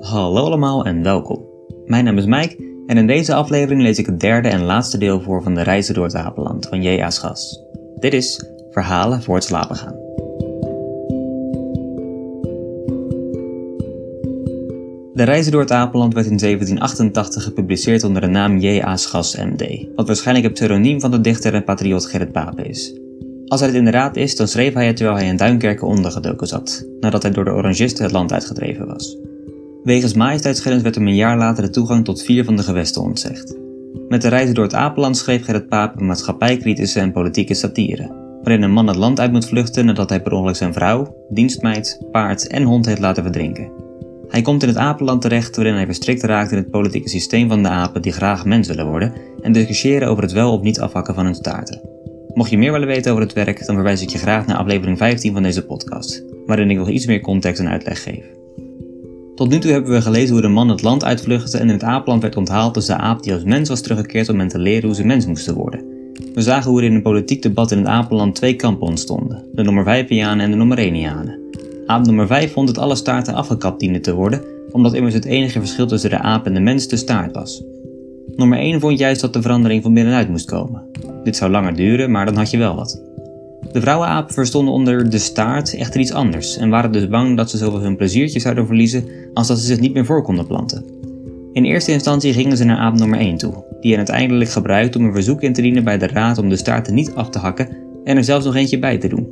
Hallo allemaal en welkom. Mijn naam is Mike en in deze aflevering lees ik het derde en laatste deel voor van de Reizen door het Apenland van J.A. Schas. Dit is Verhalen voor het slapen gaan. De Reizen door het Apenland werd in 1788 gepubliceerd onder de naam J.A. Schas M.D., wat waarschijnlijk het pseudoniem van de dichter en patriot Gerrit Pape is. Als hij het inderdaad is, dan schreef hij het terwijl hij in Duinkerken ondergedoken zat, nadat hij door de Orangisten het land uitgedreven was. Wegens majesteitsgrens werd hem een jaar later de toegang tot vier van de gewesten ontzegd. Met de reizen door het Apenland schreef Gerrit Paap een maatschappijkritische en politieke satire, waarin een man het land uit moet vluchten nadat hij per ongeluk zijn vrouw, dienstmeid, paard en hond heeft laten verdrinken. Hij komt in het apenland terecht waarin hij verstrikt raakt in het politieke systeem van de apen die graag mens willen worden en discussiëren over het wel of niet afhakken van hun staarten. Mocht je meer willen weten over het werk, dan verwijs ik je graag naar aflevering 15 van deze podcast, waarin ik nog iets meer context en uitleg geef. Tot nu toe hebben we gelezen hoe de man het land uitvluchtte en in het aapland werd onthaald als de aap die als mens was teruggekeerd om hen te leren hoe ze mens moesten worden. We zagen hoe er in een politiek debat in het apenland twee kampen ontstonden, de nummer 5 en de nummer 1 Aap nummer 5 vond dat alle staarten afgekapt dienden te worden, omdat immers het enige verschil tussen de aap en de mens de staart was. Nummer 1 vond juist dat de verandering van binnenuit moest komen. Dit zou langer duren, maar dan had je wel wat. De vrouwenapen verstonden onder de staart echter iets anders en waren dus bang dat ze zoveel hun pleziertje zouden verliezen als dat ze zich niet meer voor konden planten. In eerste instantie gingen ze naar aap nummer 1 toe, die hen uiteindelijk gebruikte om een verzoek in te dienen bij de raad om de staarten niet af te hakken en er zelfs nog eentje bij te doen.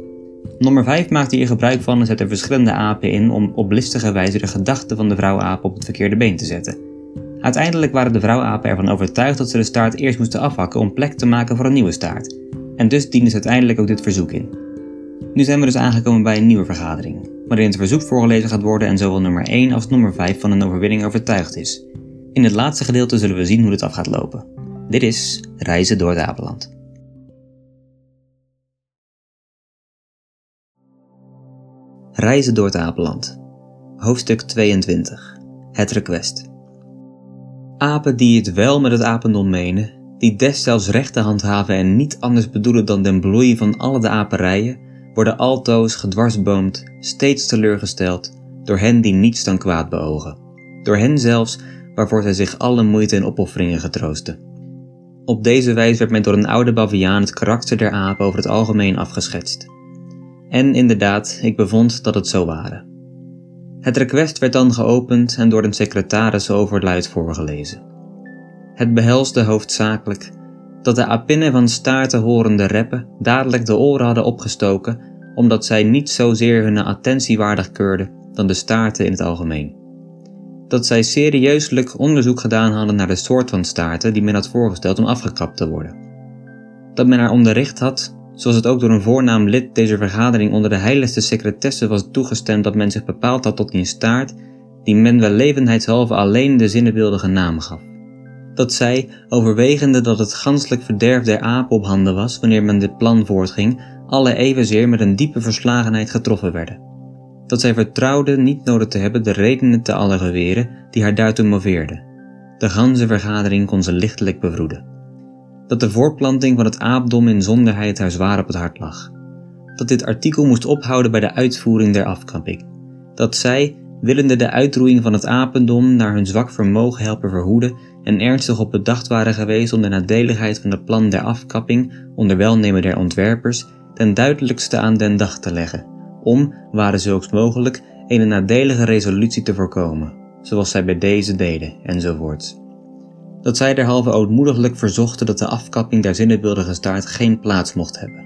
Nummer 5 maakte hier gebruik van en zette verschillende apen in om op listige wijze de gedachten van de vrouwenaap op het verkeerde been te zetten. Uiteindelijk waren de vrouwapen ervan overtuigd dat ze de staart eerst moesten afhakken om plek te maken voor een nieuwe staart. En dus dienden ze uiteindelijk ook dit verzoek in. Nu zijn we dus aangekomen bij een nieuwe vergadering, waarin het verzoek voorgelezen gaat worden en zowel nummer 1 als nummer 5 van een overwinning overtuigd is. In het laatste gedeelte zullen we zien hoe dit af gaat lopen. Dit is Reizen door het Apenland. Reizen door het Apenland. Hoofdstuk 22. Het request. Apen die het wel met het apendom menen, die destijds rechten handhaven en niet anders bedoelen dan den bloei van alle de aperijen, worden altoos gedwarsboomd, steeds teleurgesteld, door hen die niets dan kwaad beogen. Door hen zelfs waarvoor zij zich alle moeite en opofferingen getroosten. Op deze wijze werd men door een oude baviaan het karakter der apen over het algemeen afgeschetst. En inderdaad, ik bevond dat het zo waren. Het request werd dan geopend en door de secretaris overluid voorgelezen. Het behelsde hoofdzakelijk dat de apinnen van staarten horende reppen dadelijk de oren hadden opgestoken, omdat zij niet zozeer hun attentie waardig keurden dan de staarten in het algemeen. Dat zij serieuselijk onderzoek gedaan hadden naar de soort van staarten die men had voorgesteld om afgekapt te worden. Dat men haar onderricht had zoals het ook door een voornaam lid deze vergadering onder de heiligste secretesse was toegestemd dat men zich bepaald had tot een staart die men wel levendheidshalve alleen de zinnebeeldige naam gaf. Dat zij, overwegende dat het ganselijk verderf der aap op handen was wanneer men dit plan voortging, alle evenzeer met een diepe verslagenheid getroffen werden. Dat zij vertrouwde niet nodig te hebben de redenen te alle geweren die haar daartoe moveerden. De ganse vergadering kon ze lichtelijk bevroeden dat de voorplanting van het aapdom in zonderheid haar zwaar op het hart lag. Dat dit artikel moest ophouden bij de uitvoering der afkapping. Dat zij, willende de uitroeiing van het apendom naar hun zwak vermogen helpen verhoeden en ernstig op bedacht waren geweest om de nadeligheid van het plan der afkapping onder welnemen der ontwerpers ten duidelijkste aan den dag te leggen, om, waren zulks mogelijk, een nadelige resolutie te voorkomen, zoals zij bij deze deden, enzovoorts dat zij derhalve ootmoediglijk verzochten dat de afkapping der zinnebeeldige staart geen plaats mocht hebben.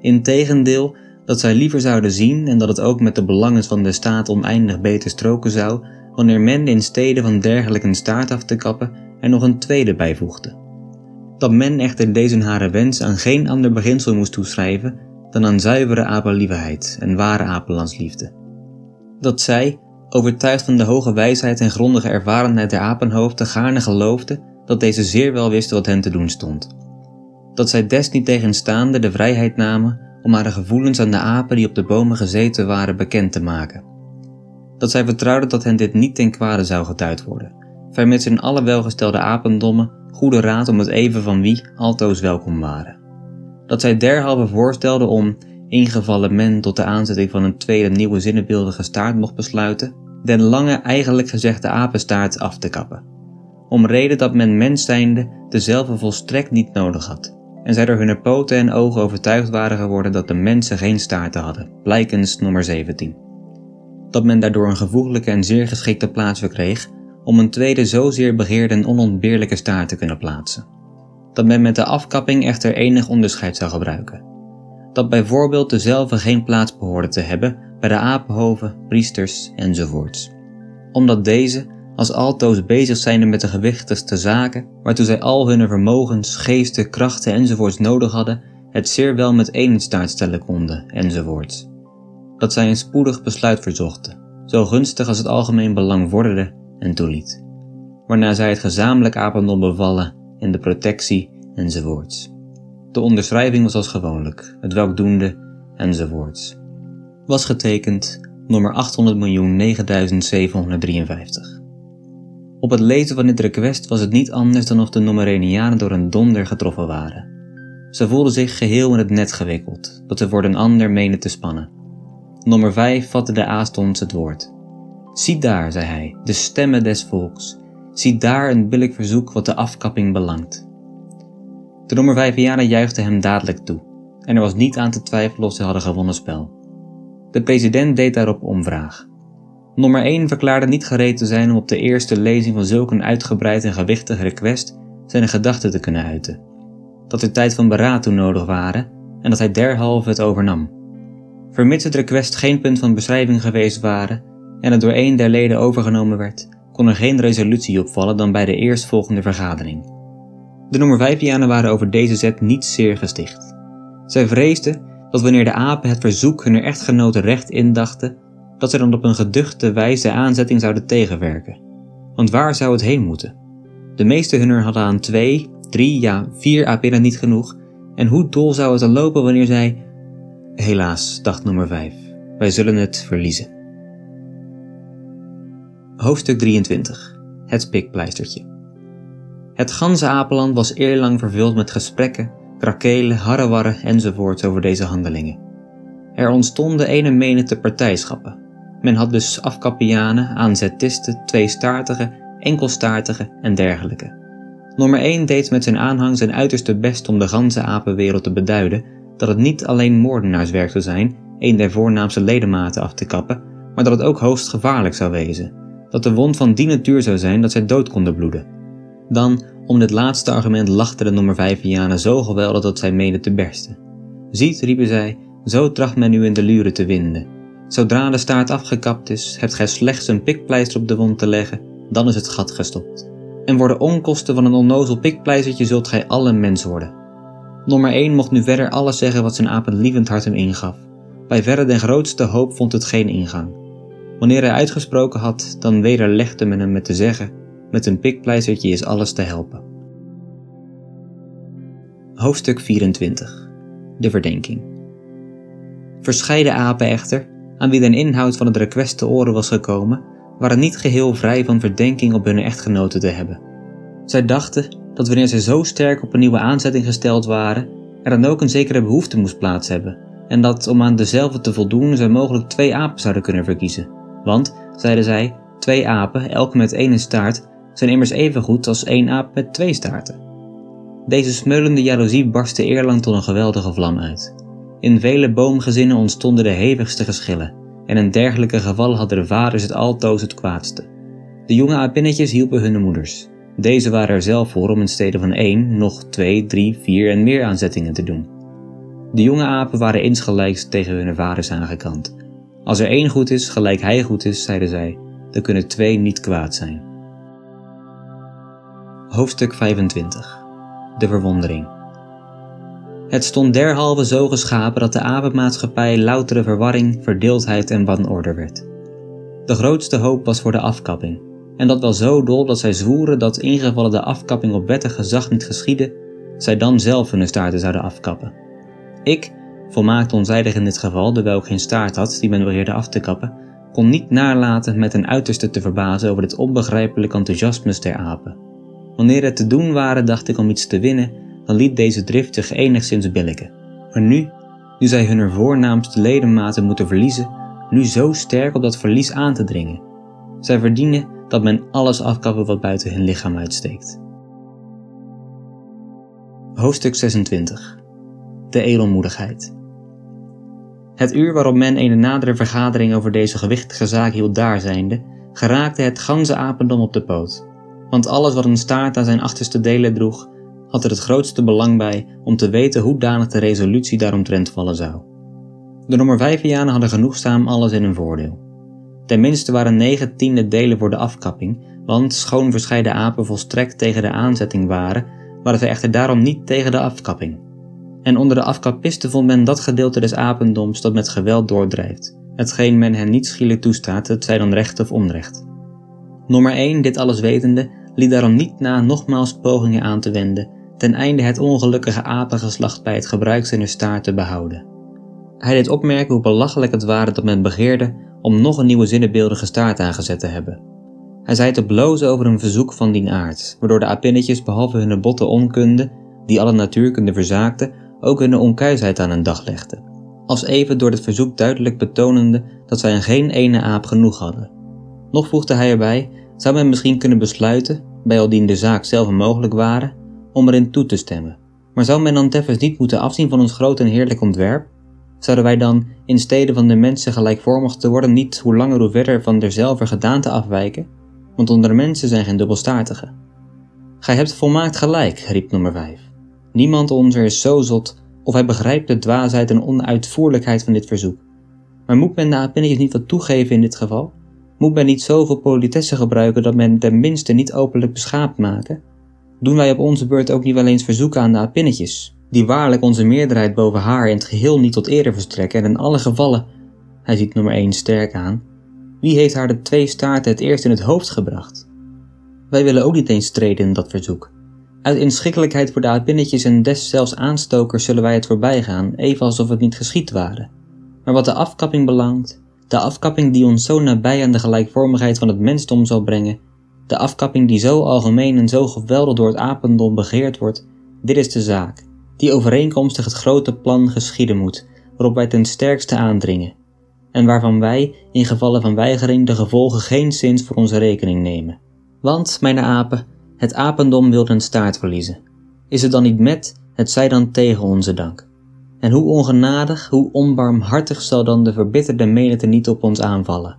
Integendeel, dat zij liever zouden zien en dat het ook met de belangen van de staat oneindig beter stroken zou, wanneer men in stede van dergelijk een staart af te kappen er nog een tweede bijvoegde. Dat men echter deze hare wens aan geen ander beginsel moest toeschrijven dan aan zuivere apenliefheid en ware apenlandsliefde. Dat zij, overtuigd van de hoge wijsheid en grondige ervarenheid der apenhoofden, gaarne geloofde dat deze zeer wel wisten wat hen te doen stond. Dat zij des niet tegenstaande de vrijheid namen om haar gevoelens aan de apen die op de bomen gezeten waren bekend te maken. Dat zij vertrouwden dat hen dit niet ten kwade zou getuid worden, vermits in alle welgestelde apendommen goede raad om het even van wie altoos welkom waren. Dat zij derhalve voorstelden om, ingevallen men tot de aanzetting van een tweede nieuwe zinnenbeeldige staart mocht besluiten, den lange eigenlijk gezegde apenstaart af te kappen. Om reden dat men mens zijnde dezelfde volstrekt niet nodig had, en zij door hun poten en ogen overtuigd waren geworden dat de mensen geen staarten hadden, blijkens nummer 17. Dat men daardoor een gevoeglijke en zeer geschikte plaats verkreeg om een tweede zozeer begeerde en onontbeerlijke staart te kunnen plaatsen. Dat men met de afkapping echter enig onderscheid zou gebruiken. Dat bijvoorbeeld dezelfde geen plaats behoorde te hebben bij de apenhoven, priesters enzovoorts. Omdat deze, als altoos bezig zijnde met de gewichtigste zaken, waartoe zij al hun vermogens, geesten, krachten enzovoorts nodig hadden, het zeer wel met één staart stellen konden enzovoorts. Dat zij een spoedig besluit verzochten, zo gunstig als het algemeen belang vorderde en toeliet. Waarna zij het gezamenlijk apendom bevallen in de protectie enzovoorts. De onderschrijving was als gewoonlijk, het welk doende enzovoorts. Was getekend nummer 800.009.753. Op het lezen van dit request was het niet anders dan of de Nomerenianen door een donder getroffen waren. Ze voelden zich geheel in het net gewikkeld, dat ze voor een ander menen te spannen. Nummer 5 vatte de aastonds het woord. Zie daar, zei hij, de stemmen des volks. Zie daar een billig verzoek wat de afkapping belangt. De nummer 5 juichte hem dadelijk toe, en er was niet aan te twijfelen of ze hadden gewonnen spel. De president deed daarop omvraag. Nummer 1 verklaarde niet gereed te zijn om op de eerste lezing van zulk een uitgebreid en gewichtig request zijn gedachten te kunnen uiten. Dat er tijd van beraad toe nodig waren en dat hij derhalve het overnam. Vermits het request geen punt van beschrijving geweest waren en het door een der leden overgenomen werd, kon er geen resolutie opvallen dan bij de eerstvolgende vergadering. De nummer 5 waren over deze zet niet zeer gesticht. Zij vreesden dat wanneer de apen het verzoek hunner echtgenoten recht indachten, dat ze dan op een geduchte wijze aanzetting zouden tegenwerken. Want waar zou het heen moeten? De meeste hunner hadden aan twee, drie, ja vier apinnen niet genoeg, en hoe dol zou het dan lopen wanneer zij... Helaas, dacht nummer 5, wij zullen het verliezen. Hoofdstuk 23 Het pikpleistertje Het ganse apenland was eerlang vervuld met gesprekken, krakelen, harrewarren enzovoorts over deze handelingen. Er ontstonden ene menigte partijschappen, men had dus afkappianen, aanzetisten, tweestaartige, enkelstaartige en dergelijke. Nummer 1 deed met zijn aanhang zijn uiterste best om de ganse apenwereld te beduiden dat het niet alleen moordenaarswerk zou zijn een der voornaamste ledematen af te kappen, maar dat het ook hoogst gevaarlijk zou wezen, dat de wond van die natuur zou zijn dat zij dood konden bloeden. Dan, om dit laatste argument lachten de nummer 5 zo geweldig dat zij meenden te bersten. Ziet, riepen zij, zo tracht men u in de luren te winden. Zodra de staart afgekapt is, hebt gij slechts een pikpleister op de wond te leggen, dan is het gat gestopt. En voor de onkosten van een onnozel pikpleistertje zult gij alle mens worden. Nummer 1 mocht nu verder alles zeggen wat zijn apenlievend hart hem ingaf. Bij verre de grootste hoop vond het geen ingang. Wanneer hij uitgesproken had, dan wederlegde men hem met te zeggen: Met een pikpleistertje is alles te helpen. Hoofdstuk 24 De verdenking. Verscheiden apen echter, aan wie de inhoud van het request te oren was gekomen, waren niet geheel vrij van verdenking op hun echtgenoten te hebben. Zij dachten dat wanneer zij zo sterk op een nieuwe aanzetting gesteld waren, er dan ook een zekere behoefte moest plaats hebben, en dat om aan dezelfde te voldoen zij mogelijk twee apen zouden kunnen verkiezen. Want, zeiden zij, twee apen, elk met één staart, zijn immers even goed als één aap met twee staarten. Deze smeulende jaloezie barstte eerlang tot een geweldige vlam uit. In vele boomgezinnen ontstonden de hevigste geschillen, en in dergelijke gevallen hadden de vaders het altoos het kwaadste. De jonge apinnetjes hielpen hun moeders. Deze waren er zelf voor om in stede van één nog twee, drie, vier en meer aanzettingen te doen. De jonge apen waren insgelijks tegen hun vaders aangekant. Als er één goed is, gelijk hij goed is, zeiden zij, dan kunnen twee niet kwaad zijn. Hoofdstuk 25 De verwondering het stond derhalve zo geschapen dat de apenmaatschappij loutere verwarring, verdeeldheid en wanorde werd. De grootste hoop was voor de afkapping, en dat wel zo dol dat zij zwoeren dat ingevallen de afkapping op wettig gezag niet geschiedde, zij dan zelf hun staarten zouden afkappen. Ik, volmaakt onzijdig in dit geval, dewijl ik geen staart had die men beheerde af te kappen, kon niet nalaten met een uiterste te verbazen over dit onbegrijpelijk enthousiasme der apen. Wanneer het te doen waren, dacht ik om iets te winnen dan liet deze drift zich enigszins billiken. Maar nu, nu zij hun voornaamste ledematen moeten verliezen, nu zo sterk op dat verlies aan te dringen. Zij verdienen dat men alles afkappen wat buiten hun lichaam uitsteekt. Hoofdstuk 26 De edelmoedigheid Het uur waarop men een nadere vergadering over deze gewichtige zaak hield daarzijnde, geraakte het ganse apendom op de poot. Want alles wat een staart aan zijn achterste delen droeg, had er het grootste belang bij om te weten hoe danig de resolutie daaromtrent vallen zou. De nummer vijfianen hadden genoegzaam alles in hun voordeel. Tenminste waren negen tiende delen voor de afkapping, want schoon verscheiden apen volstrekt tegen de aanzetting waren, waren ze echter daarom niet tegen de afkapping. En onder de afkapisten vond men dat gedeelte des apendoms dat met geweld doordrijft, hetgeen men hen niet schielijk toestaat, het zij dan recht of onrecht. Nummer 1, dit alles wetende, liet daarom niet na nogmaals pogingen aan te wenden, ten einde het ongelukkige apengeslacht bij het gebruik zijner staart te behouden. Hij deed opmerken hoe belachelijk het waren dat men begeerde om nog een nieuwe zinnebeeldige staart aangezet te hebben. Hij zei te blozen over een verzoek van dien aard, waardoor de apinnetjes behalve hun botte onkunde, die alle natuurkunde verzaakte, ook hun onkuisheid aan een dag legden. Als even door dit verzoek duidelijk betonende dat zij geen ene aap genoeg hadden. Nog voegde hij erbij, zou men misschien kunnen besluiten, bijaldien de zaak zelf mogelijk waren, om erin toe te stemmen. Maar zou men dan tevens niet moeten afzien van ons groot en heerlijk ontwerp? Zouden wij dan, in steden van de mensen gelijkvormig te worden, niet hoe langer hoe verder van derzelfde gedaante afwijken? Want onder de mensen zijn geen dubbelstaartigen. Gij hebt volmaakt gelijk, riep nummer 5. Niemand onder is zo zot of hij begrijpt de dwaasheid en onuitvoerlijkheid van dit verzoek. Maar moet men de apinnetjes niet wat toegeven in dit geval? Moet men niet zoveel politesse gebruiken dat men tenminste niet openlijk beschaapt maken? Doen wij op onze beurt ook niet wel eens verzoeken aan de apinnetjes, die waarlijk onze meerderheid boven haar in het geheel niet tot ere verstrekken en in alle gevallen, hij ziet nummer 1 sterk aan, wie heeft haar de twee staarten het eerst in het hoofd gebracht? Wij willen ook niet eens treden in dat verzoek. Uit inschikkelijkheid voor de apinnetjes en des zelfs aanstokers zullen wij het voorbijgaan, even alsof het niet geschied waren. Maar wat de afkapping belangt, de afkapping die ons zo nabij aan de gelijkvormigheid van het mensdom zal brengen, de afkapping die zo algemeen en zo geweldig door het apendom begeerd wordt, dit is de zaak, die overeenkomstig het grote plan geschieden moet, waarop wij ten sterkste aandringen, en waarvan wij, in gevallen van weigering, de gevolgen geen zins voor onze rekening nemen. Want, mijn apen, het apendom wil een staart verliezen. Is het dan niet met, het zij dan tegen onze dank. En hoe ongenadig, hoe onbarmhartig zal dan de verbitterde menigte niet op ons aanvallen.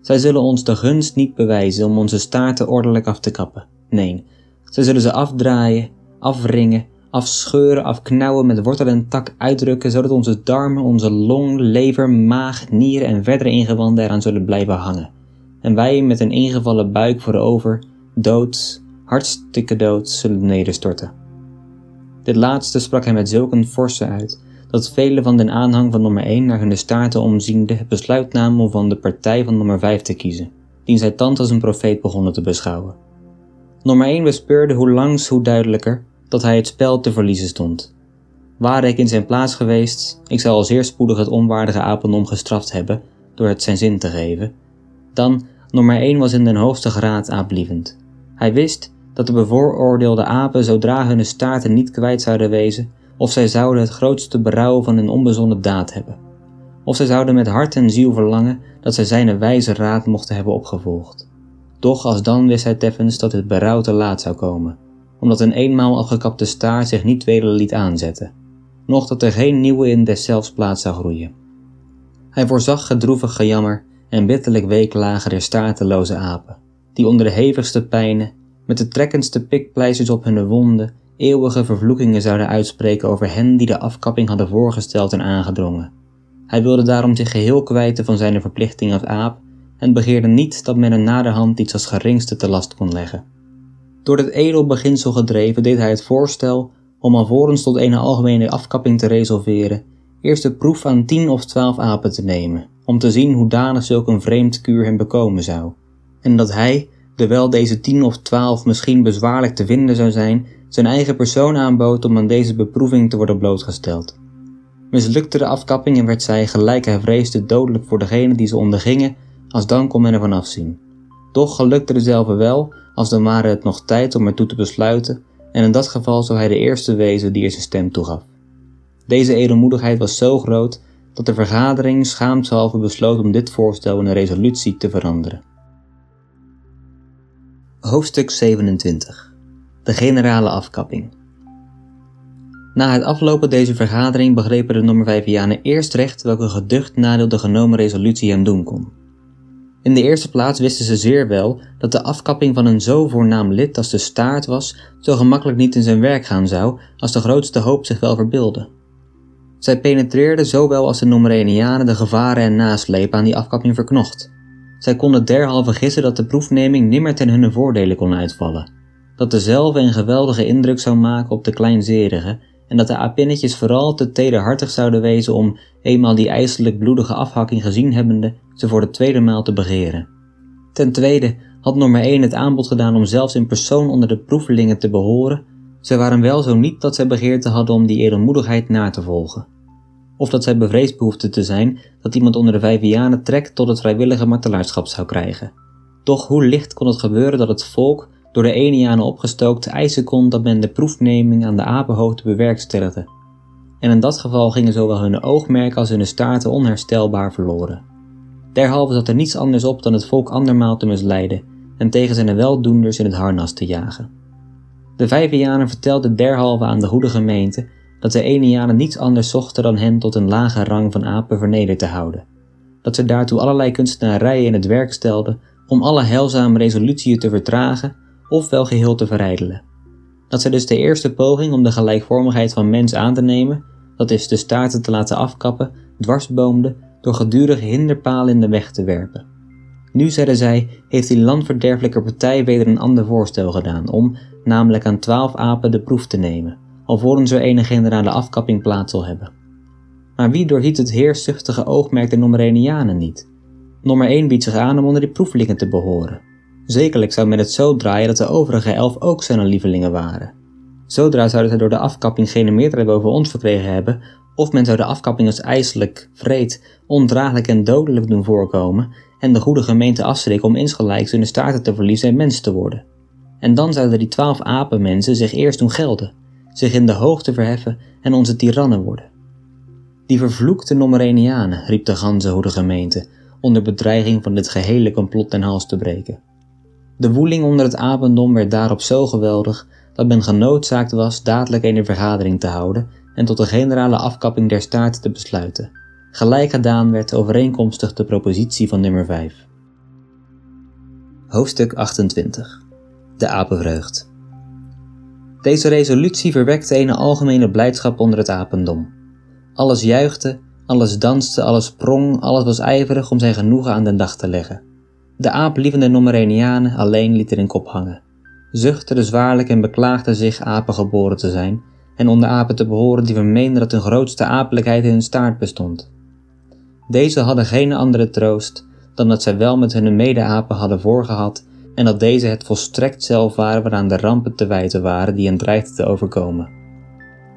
Zij zullen ons de gunst niet bewijzen om onze staarten ordelijk af te kappen. Nee, zij zullen ze afdraaien, afringen, afscheuren, afknauwen, met wortel en tak uitdrukken, zodat onze darmen, onze long, lever, maag, nieren en verdere ingewanden eraan zullen blijven hangen. En wij met een ingevallen buik voorover, dood, hartstikke dood, zullen nederstorten. Dit laatste sprak hij met zulk een forse uit, dat velen van den aanhang van nummer 1 naar hun staarten omziende het besluit namen om van de partij van nummer 5 te kiezen, die zij thans als een profeet begonnen te beschouwen. Nummer 1 bespeurde hoe langs hoe duidelijker dat hij het spel te verliezen stond. Ware ik in zijn plaats geweest, ik zou al zeer spoedig het onwaardige apendom gestraft hebben door het zijn zin te geven. Dan, nummer 1 was in den hoogste graad aaplievend. Hij wist dat de bevooroordeelde apen zodra hun staarten niet kwijt zouden wezen, of zij zouden het grootste berouw van hun onbezonnen daad hebben. Of zij zouden met hart en ziel verlangen dat zij zijn wijze raad mochten hebben opgevolgd. Doch als dan wist hij teffens dat het berouw te laat zou komen, omdat een eenmaal afgekapte staart zich niet weder liet aanzetten, noch dat er geen nieuwe in deszelfs plaats zou groeien. Hij voorzag gedroevig gejammer en bitterlijk weeklagen der staarteloze apen, die onder de hevigste pijnen, met de trekkendste pikpleisters op hun wonden, eeuwige vervloekingen zouden uitspreken over hen die de afkapping hadden voorgesteld en aangedrongen. Hij wilde daarom zich geheel kwijten van zijn verplichting als aap en begeerde niet dat men een naderhand iets als geringste te last kon leggen. Door dit edel beginsel gedreven deed hij het voorstel om alvorens tot een algemene afkapping te resolveren, eerst de proef aan tien of twaalf apen te nemen, om te zien hoe danig zulk een vreemd kuur hem bekomen zou, en dat hij, terwijl deze tien of twaalf misschien bezwaarlijk te vinden zou zijn, zijn eigen persoon aanbood om aan deze beproeving te worden blootgesteld. Mislukte de afkapping en werd zij, gelijk hij vreesde, dodelijk voor degene die ze ondergingen, als dan kon men ervan afzien. Doch gelukte dezelfde wel, als dan ware het nog tijd om ertoe te besluiten, en in dat geval zou hij de eerste wezen die er zijn stem toegaf. Deze edelmoedigheid was zo groot dat de vergadering schaamshalve besloot om dit voorstel in een resolutie te veranderen. Hoofdstuk 27 De generale afkapping Na het aflopen deze vergadering begrepen de Normervijvianen eerst recht welke geducht nadeel de genomen resolutie hem doen kon. In de eerste plaats wisten ze zeer wel dat de afkapping van een zo voornaam lid als de staart was, zo gemakkelijk niet in zijn werk gaan zou als de grootste hoop zich wel verbeelde. Zij penetreerden zowel als de Nomerenianen de gevaren en naslepen aan die afkapping verknocht. Zij konden derhalve gissen dat de proefneming nimmer ten hunne voordelen kon uitvallen, dat dezelfde een geweldige indruk zou maken op de kleinzerigen en dat de apinnetjes vooral te tederhartig zouden wezen om, eenmaal die ijselijk bloedige afhakking gezien hebbende, ze voor de tweede maal te begeren. Ten tweede had nummer 1 het aanbod gedaan om zelfs in persoon onder de proevelingen te behoren, ze waren wel zo niet dat zij begeerte hadden om die edelmoedigheid na te volgen. Of dat zij bevreesd behoefden te zijn dat iemand onder de vijvianen trek tot het vrijwillige martelaarschap zou krijgen. Toch hoe licht kon het gebeuren dat het volk, door de Enianen opgestookt, eisen kon dat men de proefneming aan de apenhoogte bewerkstelligde. En in dat geval gingen zowel hun oogmerken als hun staarten onherstelbaar verloren. Derhalve zat er niets anders op dan het volk andermaal te misleiden en tegen zijn weldoenders in het harnas te jagen. De Vijvianen vertelden derhalve aan de goede gemeente dat de Enianen niets anders zochten dan hen tot een lage rang van apen vernederd te houden. Dat ze daartoe allerlei kunstenarijen in het werk stelden om alle heilzame resolutieën te vertragen of wel geheel te verrijdelen. Dat zij dus de eerste poging om de gelijkvormigheid van mens aan te nemen, dat is de staarten te laten afkappen, dwarsboomde door gedurige hinderpalen in de weg te werpen. Nu, zeiden zij, heeft die landverderfelijke partij weder een ander voorstel gedaan om, namelijk aan twaalf apen de proef te nemen, alvorens er een generale afkapping plaats zal hebben. Maar wie doorziet het heerszuchtige oogmerk der Nomerenianen niet? Nummer 1 biedt zich aan om onder die proeflingen te behoren. Zekerlijk zou men het zo draaien dat de overige elf ook zijn lievelingen waren. Zodra zouden zij door de afkapping geen meerderheid boven ons verkregen hebben, of men zou de afkapping als ijselijk, vreed, ondraaglijk en dodelijk doen voorkomen en de goede gemeente afschrikken om insgelijks hun staarten te verliezen en mens te worden. En dan zouden die twaalf apenmensen zich eerst doen gelden, zich in de hoogte verheffen en onze tirannen worden. Die vervloekte Nomerenianen, riep de ganse goede gemeente, onder bedreiging van dit gehele complot ten hals te breken. De woeling onder het apendom werd daarop zo geweldig dat men genoodzaakt was dadelijk een vergadering te houden en tot een generale afkapping der staarten te besluiten. Gelijk gedaan werd overeenkomstig de propositie van nummer 5. Hoofdstuk 28 De apenvreugd Deze resolutie verwekte een algemene blijdschap onder het apendom. Alles juichte, alles danste, alles sprong, alles was ijverig om zijn genoegen aan den dag te leggen. De aaplievende Nomerenianen alleen lieten in kop hangen, zuchtten zwaarlijk en beklaagden zich apen geboren te zijn en onder apen te behoren die vermeenden dat hun grootste apelijkheid in hun staart bestond. Deze hadden geen andere troost dan dat zij wel met hun mede-apen hadden voorgehad en dat deze het volstrekt zelf waren waaraan de rampen te wijten waren die hen dreigden te overkomen.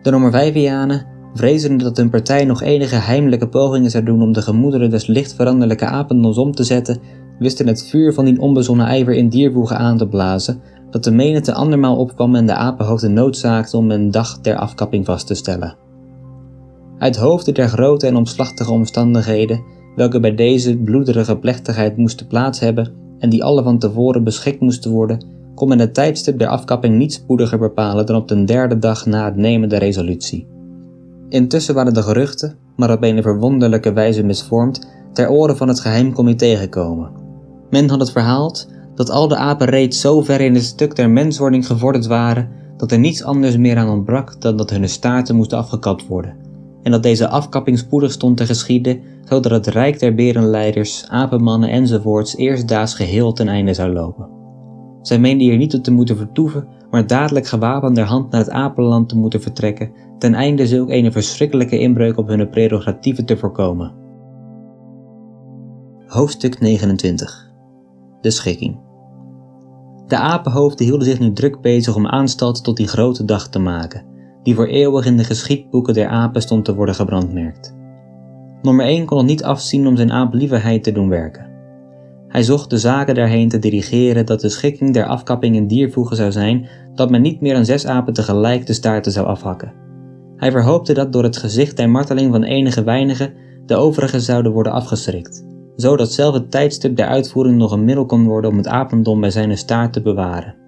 De Nomervijvianen, vrezende dat hun partij nog enige heimelijke pogingen zou doen om de gemoederen des licht veranderlijke apendoms om te zetten, wisten het vuur van die onbezonnen ijver in diervoegen aan te blazen, dat de menigte andermaal opkwam en de apenhoofden noodzaakte om een dag der afkapping vast te stellen. Uit hoofde der grote en omslachtige omstandigheden, welke bij deze bloederige plechtigheid moesten plaats hebben en die alle van tevoren beschikt moesten worden, kon men het tijdstip der afkapping niet spoediger bepalen dan op de derde dag na het nemen der resolutie. Intussen waren de geruchten, maar op een verwonderlijke wijze misvormd, ter oren van het geheimcomité gekomen. Men had het verhaald dat al de apen reeds zo ver in het stuk der menswording gevorderd waren dat er niets anders meer aan ontbrak dan dat hun staarten moesten afgekapt worden, en dat deze afkapping spoedig stond te geschieden, zodat het rijk der berenleiders, apenmannen enzovoorts eerstdaags geheel ten einde zou lopen. Zij meenden hier niet te moeten vertoeven, maar dadelijk gewapend der hand naar het apenland te moeten vertrekken, ten einde zulk een verschrikkelijke inbreuk op hun prerogatieven te voorkomen. Hoofdstuk 29 De schikking De apenhoofden hielden zich nu druk bezig om aanstalt tot die grote dag te maken, die voor eeuwig in de geschiedboeken der apen stond te worden gebrandmerkt. Nummer 1 kon het niet afzien om zijn aaplievigheid te doen werken. Hij zocht de zaken daarheen te dirigeren dat de schikking der afkapping in diervoegen zou zijn dat men niet meer dan zes apen tegelijk de staarten zou afhakken. Hij verhoopte dat door het gezicht en marteling van enige weinigen de overigen zouden worden afgeschrikt, zodat zelf het tijdstip der uitvoering nog een middel kon worden om het apendom bij zijn staart te bewaren.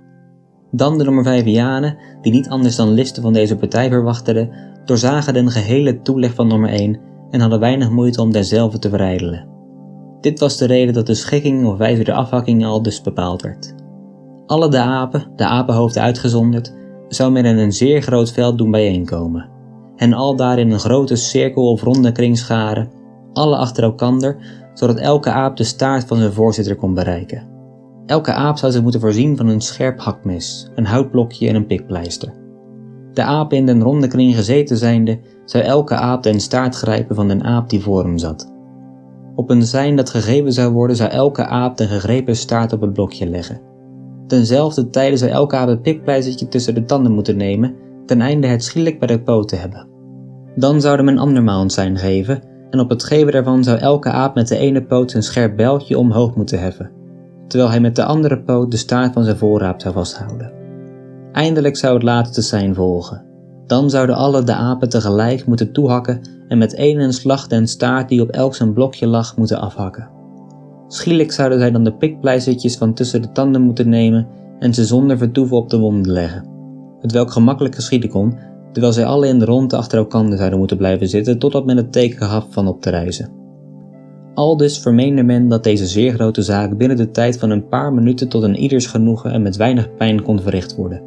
Dan de nummer Vijvianen, die niet anders dan listen van deze partij verwachteden, doorzagen de gehele toeleg van nummer 1 en hadden weinig moeite om derzelfde te verijdelen. Dit was de reden dat de schikking of wijze der afhakking al dus bepaald werd. Alle de apen, de apenhoofden uitgezonderd, zou men in een zeer groot veld doen bijeenkomen. En al daar in een grote cirkel of ronde kring scharen, alle achter elkander, zodat elke aap de staart van zijn voorzitter kon bereiken. Elke aap zou zich moeten voorzien van een scherp hakmes, een houtblokje en een pikpleister. De aap in den ronde kring gezeten zijnde, zou elke aap den staart grijpen van den aap die voor hem zat. Op een sein dat gegeven zou worden, zou elke aap de gegrepen staart op het blokje leggen. Tenzelfde tijde zou elke aap het pikpleistertje tussen de tanden moeten nemen, ten einde het schielijk bij de poot te hebben. Dan zouden men andermaal een sein geven, en op het geven daarvan zou elke aap met de ene poot een scherp bijltje omhoog moeten heffen, terwijl hij met de andere poot de staart van zijn voorraap zou vasthouden. Eindelijk zou het laatste sein volgen. Dan zouden alle de apen tegelijk moeten toehakken en met één slag den staart die op elk zijn blokje lag moeten afhakken. Schielijk zouden zij dan de pikpleistertjes van tussen de tanden moeten nemen en ze zonder vertoeven op de wonden leggen, het welk gemakkelijk geschieden kon, terwijl zij alle in de ronde achter elkaar zouden moeten blijven zitten totdat men het teken gaf van op te reizen. Aldus vermeende men dat deze zeer grote zaak binnen de tijd van een paar minuten tot een ieders genoegen en met weinig pijn kon verricht worden.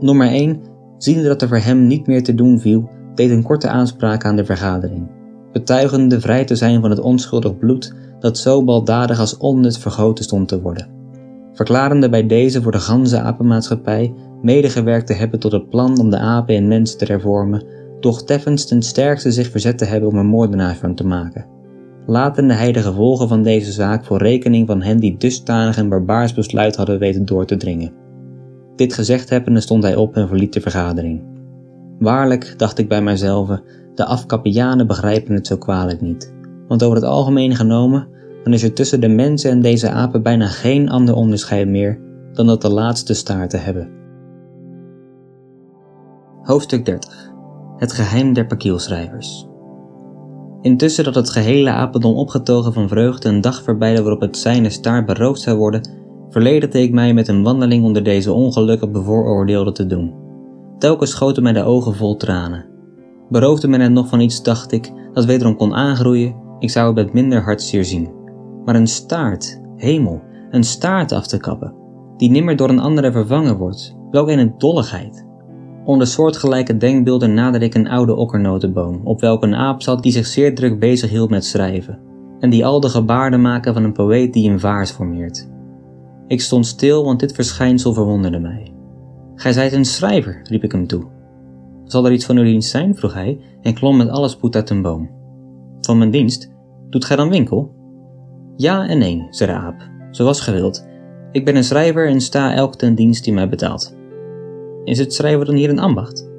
Nummer 1, ziende dat er voor hem niet meer te doen viel, deed een korte aanspraak aan de vergadering, betuigende vrij te zijn van het onschuldig bloed dat zo baldadig als onnut vergoten stond te worden. Verklarende bij deze voor de ganse apenmaatschappij medegewerkt te hebben tot het plan om de apen in mensen te hervormen, doch teffens ten sterkste zich verzet te hebben om een moordenaar van te maken. Latende hij de gevolgen van deze zaak voor rekening van hen die dusdanig een barbaars besluit hadden weten door te dringen. Dit gezegd hebbende stond hij op en verliet de vergadering. Waarlijk, dacht ik bij mijzelf, de afkappianen begrijpen het zo kwalijk niet. Want over het algemeen genomen, dan is er tussen de mensen en deze apen bijna geen ander onderscheid meer dan dat de laatste staarten hebben. Hoofdstuk 30 Het geheim der pakielschrijvers Intussen dat het gehele apendom opgetogen van vreugde een dag verbeidde waarop het zijne staart beroofd zou worden, verledigde ik mij met een wandeling onder deze ongelukkig bevooroordeelde te doen. Telkens schoten mij de ogen vol tranen. Beroofde men het nog van iets, dacht ik, dat wederom kon aangroeien, ik zou het met minder hartzeer zien. Maar een staart, hemel, een staart af te kappen, die nimmer door een andere vervangen wordt, welk een dolligheid. Onder soortgelijke denkbeelden naderde ik een oude okkernotenboom, op welke een aap zat die zich zeer druk bezig hield met schrijven, en die al de gebaarden maken van een poëet die een vaars formeert. Ik stond stil, want dit verschijnsel verwonderde mij. Gij zijt een schrijver, riep ik hem toe. Zal er iets van uw dienst zijn? vroeg hij en klom met alle spoed uit een boom. Van mijn dienst? Doet gij dan winkel? Ja en nee, zei de aap, zoals gewild. Ik ben een schrijver en sta elk ten dienst die mij betaalt. Is het schrijven dan hier een ambacht?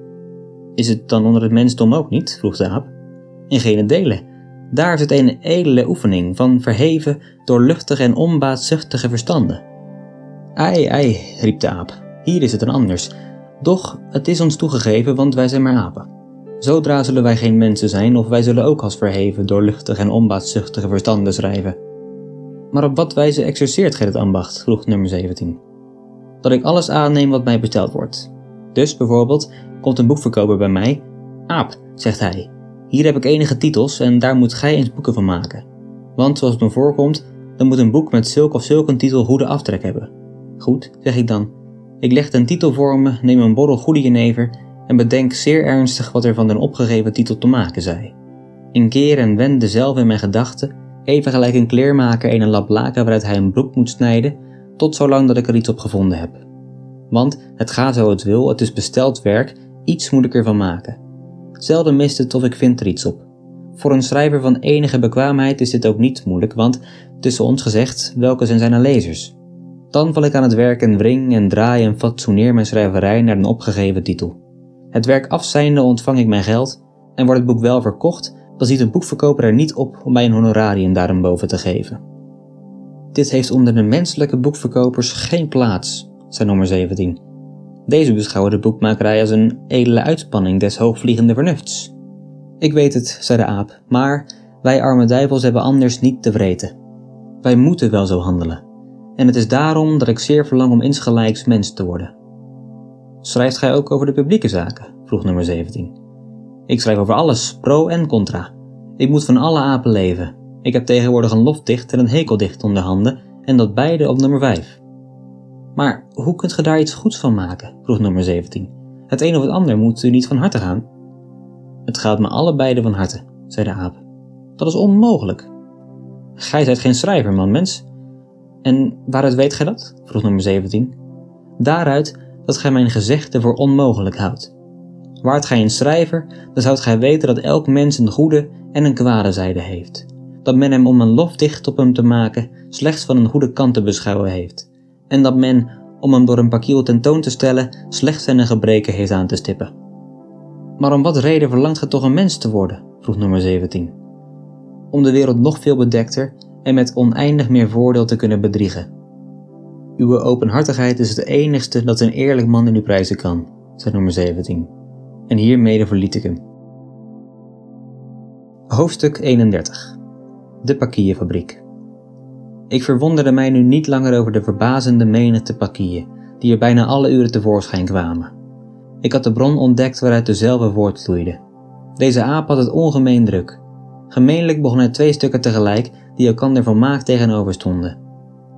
Is het dan onder het mensdom ook niet? vroeg de aap. In geen delen. Daar is het een edele oefening van verheven, doorluchtige en onbaatzuchtige verstanden. Ei, ei, riep de aap, hier is het een anders. Doch het is ons toegegeven, want wij zijn maar apen. Zodra zullen wij geen mensen zijn, of wij zullen ook als verheven, doorluchtige en onbaatzuchtige verstanden schrijven. Maar op wat wijze exerceert gij het ambacht? vroeg nummer 17. Dat ik alles aanneem wat mij besteld wordt. Dus bijvoorbeeld komt een boekverkoper bij mij. Aap, zegt hij, hier heb ik enige titels en daar moet gij eens boeken van maken. Want zoals het me voorkomt, dan moet een boek met zulk of zulk een titel goede aftrek hebben. Goed, zeg ik dan. Ik leg een titel voor me, neem een borrel goede jenever en bedenk zeer ernstig wat er van den opgegeven titel te maken zij. In keer en wend zelf in mijn gedachten, even gelijk een kleermaker een lap laken waaruit hij een broek moet snijden, tot zolang dat ik er iets op gevonden heb. Want het gaat zo het wil, het is besteld werk, iets moet ik maken. Zelden mist het of ik vind er iets op. Voor een schrijver van enige bekwaamheid is dit ook niet moeilijk, want tussen ons gezegd, welke zijn zijn lezers? Dan val ik aan het werk en wring en draai en fatsoeneer mijn schrijverij naar een opgegeven titel. Het werk afzijnde ontvang ik mijn geld en wordt het boek wel verkocht, dan ziet een boekverkoper er niet op om mij een honorarium daarboven te geven. Dit heeft onder de menselijke boekverkopers geen plaats, zei nummer 17. Deze beschouwen de boekmakerij als een edele uitspanning des hoogvliegende vernufts. Ik weet het, zei de aap, maar wij arme duivels hebben anders niet te vreten. Wij moeten wel zo handelen. En het is daarom dat ik zeer verlang om insgelijks mens te worden. Schrijft gij ook over de publieke zaken? vroeg nummer 17. Ik schrijf over alles, pro en contra. Ik moet van alle apen leven. Ik heb tegenwoordig een lofdicht en een hekeldicht onder handen en dat beide op nummer 5. Maar hoe kunt ge daar iets goeds van maken? vroeg nummer 17. Het een of het ander moet u niet van harte gaan. Het gaat me allebei van harte, zei de aap. Dat is onmogelijk. Gij zijt geen schrijver, man mens. En waaruit weet gij dat? vroeg nummer 17. Daaruit dat gij mijn gezegde voor onmogelijk houdt. Waart gij een schrijver, dan zoudt gij weten dat elk mens een goede en een kwade zijde heeft. Dat men hem om een lofdicht op hem te maken slechts van een goede kant te beschouwen heeft. En dat men, om hem door een pakiel tentoon te stellen, slechts zijn gebreken heeft aan te stippen. Maar om wat reden verlangt gij toch een mens te worden? vroeg nummer 17. Om de wereld nog veel bedekter en met oneindig meer voordeel te kunnen bedriegen. Uw openhartigheid is het enigste dat een eerlijk man in u prijzen kan, zei nummer 17 en hiermede verliet ik hem. Hoofdstuk 31 De pakierfabriek Ik verwonderde mij nu niet langer over de verbazende menigte pakieën die er bijna alle uren tevoorschijn kwamen. Ik had de bron ontdekt waaruit dezelfde voortvloeide. Deze aap had het ongemeen druk. Gemeenlijk begon hij twee stukken tegelijk die elkander volmaakt tegenover stonden.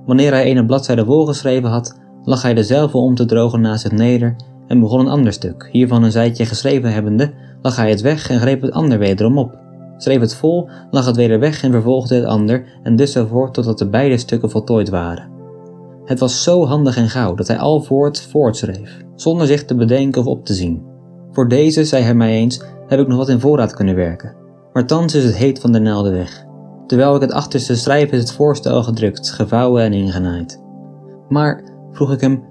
Wanneer hij ene bladzijde volgeschreven had, lag hij dezelfde om te drogen naast zich neder en begon een ander stuk. Hiervan een zijtje geschreven hebbende, lag hij het weg en greep het ander wederom op. Schreef het vol, lag het weder weg en vervolgde het ander, en dus zo voort totdat de beide stukken voltooid waren. Het was zo handig en gauw dat hij al voort voortschreef, zonder zich te bedenken of op te zien. Voor deze, zei hij mij eens, heb ik nog wat in voorraad kunnen werken. Maar thans is het heet van de naalden weg. Terwijl ik het achterste schrijf is het voorstel gedrukt, gevouwen en ingenaaid. Maar, vroeg ik hem,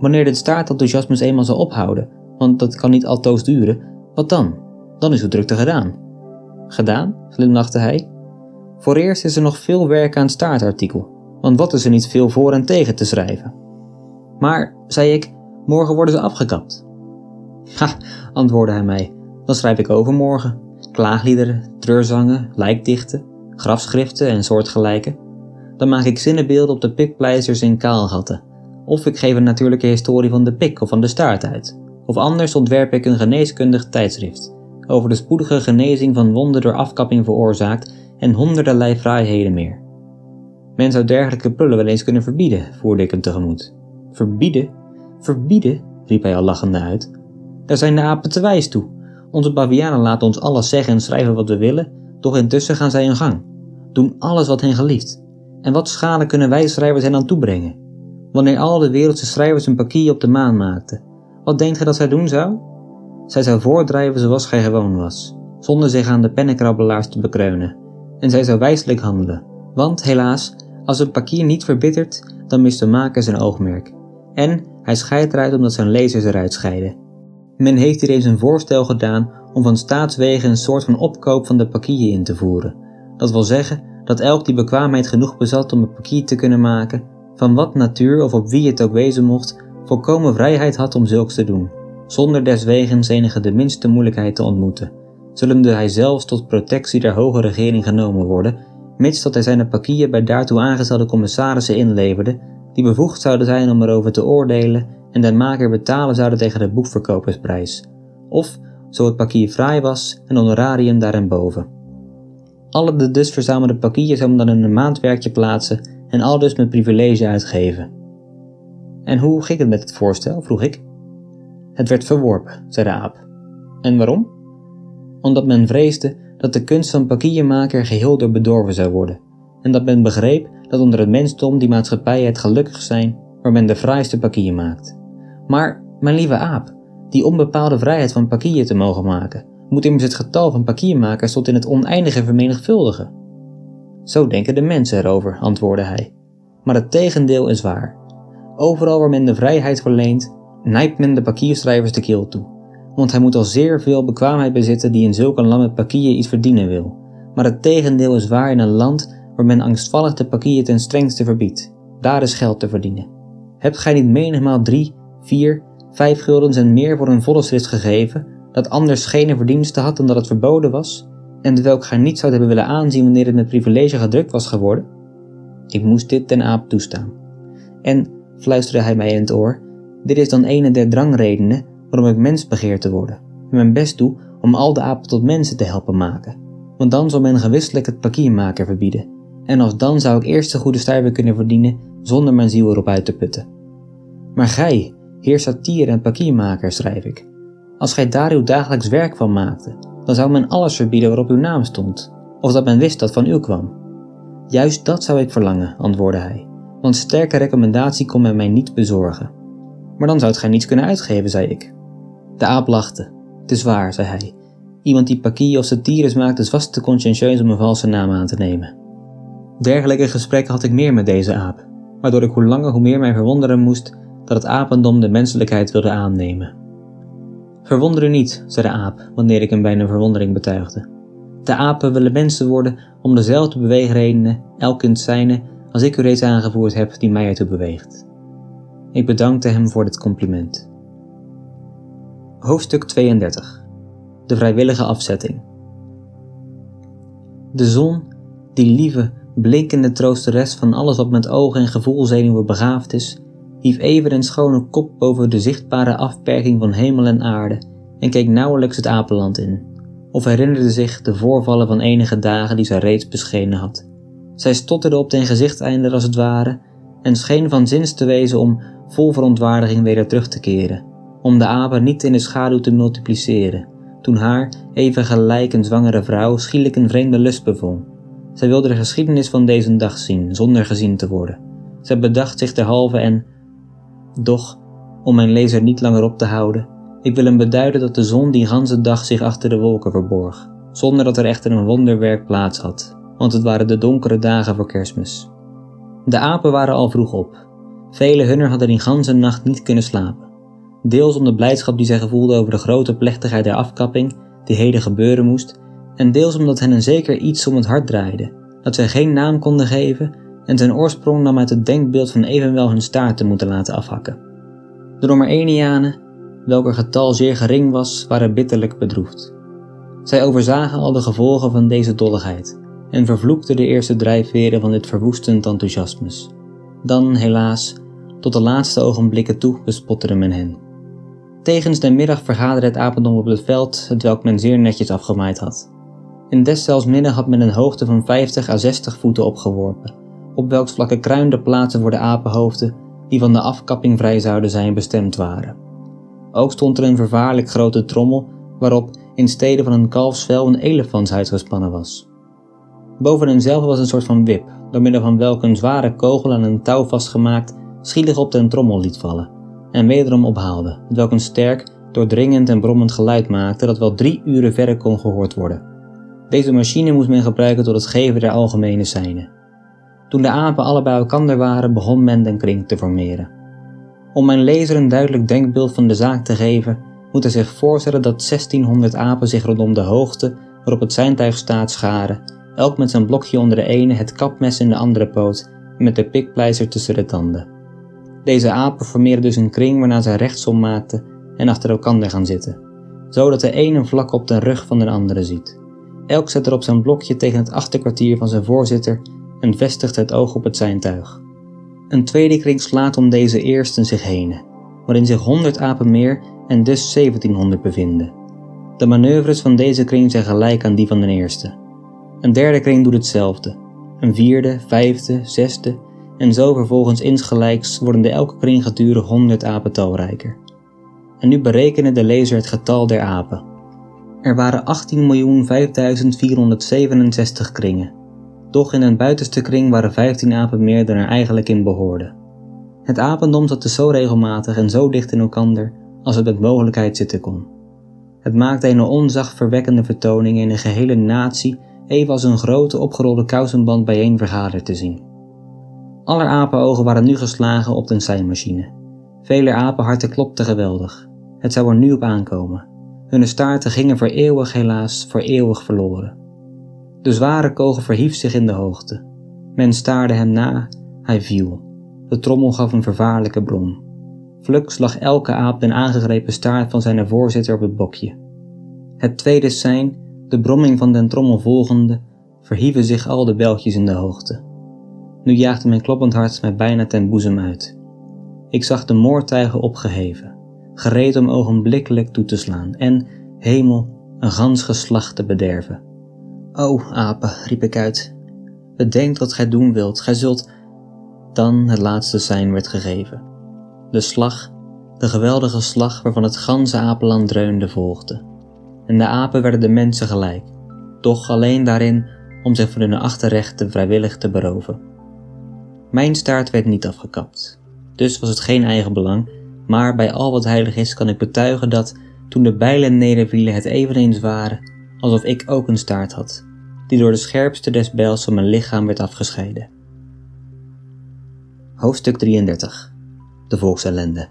Wanneer dit staartenthousiasme eenmaal zal ophouden, want dat kan niet altoos duren, wat dan? Dan is uw drukte gedaan. Gedaan? glimlachte hij. Voor eerst is er nog veel werk aan het staartartikel, want wat is er niet veel voor en tegen te schrijven? Maar, zei ik, morgen worden ze afgekapt. Ha, antwoordde hij mij, dan schrijf ik overmorgen. Klaagliederen, treurzangen, lijkdichten, grafschriften en soortgelijke. Dan maak ik zinnenbeelden op de pikpleisters in kaalgatten of ik geef een natuurlijke historie van de pik of van de staart uit. Of anders ontwerp ik een geneeskundig tijdschrift over de spoedige genezing van wonden door afkapping veroorzaakt en honderderlei fraaiheden meer. Men zou dergelijke prullen wel eens kunnen verbieden, voerde ik hem tegemoet. Verbieden? Verbieden? riep hij al lachende uit. Daar zijn de apen te wijs toe. Onze bavianen laten ons alles zeggen en schrijven wat we willen, doch intussen gaan zij hun gang. Doen alles wat hen gelieft. En wat schade kunnen wij schrijvers hen aan toebrengen? wanneer al de wereldse schrijvers een pakier op de maan maakten. Wat denkt gij dat zij doen zou? Zij zou voordrijven zoals gij gewoon was, zonder zich aan de pennenkrabbelaars te bekreunen. En zij zou wijselijk handelen, want helaas, als een pakier niet verbittert, dan mist de maker zijn oogmerk. En hij scheidt eruit omdat zijn lezers eruit scheiden. Men heeft hier eens een voorstel gedaan om van staatswegen een soort van opkoop van de pakier in te voeren. Dat wil zeggen dat elk die bekwaamheid genoeg bezat om een pakier te kunnen maken, van wat natuur of op wie het ook wezen mocht, volkomen vrijheid had om zulks te doen, zonder deswegens enige de minste moeilijkheid te ontmoeten, zullende hij zelfs tot protectie der hoge regering genomen worden, mits dat hij zijn papieren bij daartoe aangestelde commissarissen inleverde, die bevoegd zouden zijn om erover te oordelen en de maker betalen zouden tegen de boekverkopersprijs, of, zo het papier fraai was, een honorarium daarboven. Alle de dus verzamelde papieren zouden dan in een maandwerkje plaatsen en al dus met privilege uitgeven. En hoe ging het met het voorstel? vroeg ik. Het werd verworpen, zei de aap. En waarom? Omdat men vreesde dat de kunst van pakiermaker geheel door bedorven zou worden, en dat men begreep dat onder het mensdom die maatschappij het gelukkig zijn waar men de fraaiste pakier maakt. Maar, mijn lieve aap, die onbepaalde vrijheid van pakier te mogen maken, moet immers het getal van pakiermakers tot in het oneindige vermenigvuldigen. Zo denken de mensen erover, antwoordde hij. Maar het tegendeel is waar. Overal waar men de vrijheid verleent, nijpt men de pakierschrijvers de keel toe. Want hij moet al zeer veel bekwaamheid bezitten die in zulke land met pakier iets verdienen wil. Maar het tegendeel is waar in een land waar men angstvallig de pakier ten strengste verbiedt. Daar is geld te verdienen. Hebt gij niet menigmaal drie, vier, vijf guldens en meer voor een volle schrift gegeven, dat anders geen verdienste had dan dat het verboden was, en welk gij niet zou hebben willen aanzien wanneer het met privilege gedrukt was geworden? Ik moest dit ten aap toestaan. En, fluisterde hij mij in het oor, dit is dan een der drangredenen waarom ik mens begeer te worden, en mijn best doe om al de apen tot mensen te helpen maken. Want dan zal men gewisselijk het pakiermaker verbieden, en als dan zou ik eerst de goede stuiver kunnen verdienen zonder mijn ziel erop uit te putten. Maar gij, heer satier en pakiermaker, schrijf ik, als gij daar uw dagelijks werk van maakte, dan zou men alles verbieden waarop uw naam stond, of dat men wist dat van u kwam. Juist dat zou ik verlangen, antwoordde hij, want sterke recommendatie kon men mij niet bezorgen. Maar dan zoudt gij niets kunnen uitgeven, zei ik. De aap lachte. Het is waar, zei hij. Iemand die pakie of satires maakt is vast te conscientieus om een valse naam aan te nemen. Dergelijke gesprekken had ik meer met deze aap, waardoor ik hoe langer hoe meer mij verwonderen moest dat het apendom de menselijkheid wilde aannemen. Verwonder u niet, zei de aap, wanneer ik hem bijna verwondering betuigde. De apen willen mensen worden om dezelfde beweegredenen, elk het zijne, als ik u reeds aangevoerd heb, die mij ertoe beweegt. Ik bedankte hem voor dit compliment. Hoofdstuk 32 De vrijwillige afzetting. De zon, die lieve, blinkende troosteres van alles wat met ogen en gevoelzenuwen begaafd is, hief even een schone kop boven de zichtbare afperking van hemel en aarde en keek nauwelijks het apenland in, of herinnerde zich de voorvallen van enige dagen die zij reeds beschenen had. Zij stotterde op den gezichteinder als het ware en scheen van zins te wezen om vol verontwaardiging weer terug te keren, om de apen niet in de schaduw te multipliceren, toen haar, even gelijk een zwangere vrouw, schielijk een vreemde lust bevond. Zij wilde de geschiedenis van deze dag zien, zonder gezien te worden. Zij bedacht zich derhalve en doch, om mijn lezer niet langer op te houden, ik wil hem beduiden dat de zon die ganse dag zich achter de wolken verborg, zonder dat er echter een wonderwerk plaats had, want het waren de donkere dagen voor kerstmis. De apen waren al vroeg op. Vele hunner hadden die ganse nacht niet kunnen slapen. Deels om de blijdschap die zij gevoelden over de grote plechtigheid der afkapping, die heden gebeuren moest, en deels omdat hen een zeker iets om het hart draaide, dat zij geen naam konden geven en ten oorsprong nam uit het denkbeeld van evenwel hun staart te moeten laten afhakken. De Romerenianen, welker getal zeer gering was, waren bitterlijk bedroefd. Zij overzagen al de gevolgen van deze dolligheid en vervloekten de eerste drijfveren van dit verwoestend enthousiasmus. Dan, helaas, tot de laatste ogenblikken toe bespotterde men hen. Tegens de middag vergaderde het apendom op het veld, het welk men zeer netjes afgemaaid had. In deszelfs midden had men een hoogte van 50 à 60 voeten opgeworpen, op welks vlakke kruinde plaatsen voor de apenhoofden, die van de afkapping vrij zouden zijn, bestemd waren. Ook stond er een vervaarlijk grote trommel, waarop in stede van een kalfsvel een elefantshuid gespannen was. Boven henzelf was een soort van wip, door middel van welke een zware kogel aan een touw vastgemaakt schielig op den trommel liet vallen, en wederom ophaalde, welk een sterk, doordringend en brommend geluid maakte dat wel drie uren verder kon gehoord worden. Deze machine moest men gebruiken tot het geven der algemene seinen. Toen de apen alle bij elkaar waren, begon men den kring te formeren. Om mijn lezer een duidelijk denkbeeld van de zaak te geven, moet hij zich voorstellen dat 1600 apen zich rondom de hoogte waarop het zijntuig staat scharen, elk met zijn blokje onder de ene, het kapmes in de andere poot en met de pikpleister tussen de tanden. Deze apen formeren dus een kring waarna zij rechtsom maakten en achter elkaar gaan zitten, zodat de ene vlak op de rug van de andere ziet. Elk zet er op zijn blokje tegen het achterkwartier van zijn voorzitter en vestigt het oog op het zijntuig. Een tweede kring slaat om deze eersten zich heen, waarin zich 100 apen meer en dus 1700 bevinden. De manoeuvres van deze kring zijn gelijk aan die van de eerste. Een derde kring doet hetzelfde. Een vierde, vijfde, zesde en zo vervolgens insgelijks worden de elke kring gedurig 100 apen talrijker. En nu berekenen de lezer het getal der apen. Er waren 18.005.467 kringen doch in een buitenste kring waren 15 apen meer dan er eigenlijk in behoorden. Het apendom zat dus zo regelmatig en zo dicht in elkander als het met mogelijkheid zitten kon. Het maakte een onzachtverwekkende vertoning in een gehele natie even als een grote opgerolde kousenband bijeen vergaderd te zien. Aller apenogen waren nu geslagen op de seinmachine. Vele apenharten klopten geweldig. Het zou er nu op aankomen. Hunne staarten gingen voor eeuwig helaas voor eeuwig verloren. De zware kogel verhief zich in de hoogte. Men staarde hem na, hij viel. De trommel gaf een vervaarlijke brom. Fluks lag elke aap den aangegrepen staart van zijn voorzitter op het bokje. Het tweede sein, de bromming van den trommel volgende, verhieven zich al de beltjes in de hoogte. Nu jaagde mijn kloppend hart mij bijna ten boezem uit. Ik zag de moordtuigen opgeheven, gereed om ogenblikkelijk toe te slaan en, hemel, een gans geslacht te bederven. O, apen, riep ik uit, bedenk wat gij doen wilt, gij zult... Dan het laatste sein werd gegeven. De slag, de geweldige slag waarvan het ganse apenland dreunde, volgde. En de apen werden de mensen gelijk, doch alleen daarin om zich van hun achterrechten vrijwillig te beroven. Mijn staart werd niet afgekapt, dus was het geen eigen belang, maar bij al wat heilig is kan ik betuigen dat, toen de bijlen nedervielen, het eveneens waren alsof ik ook een staart had, die door de scherpste des bijls van mijn lichaam werd afgescheiden. Hoofdstuk 33 De volksellende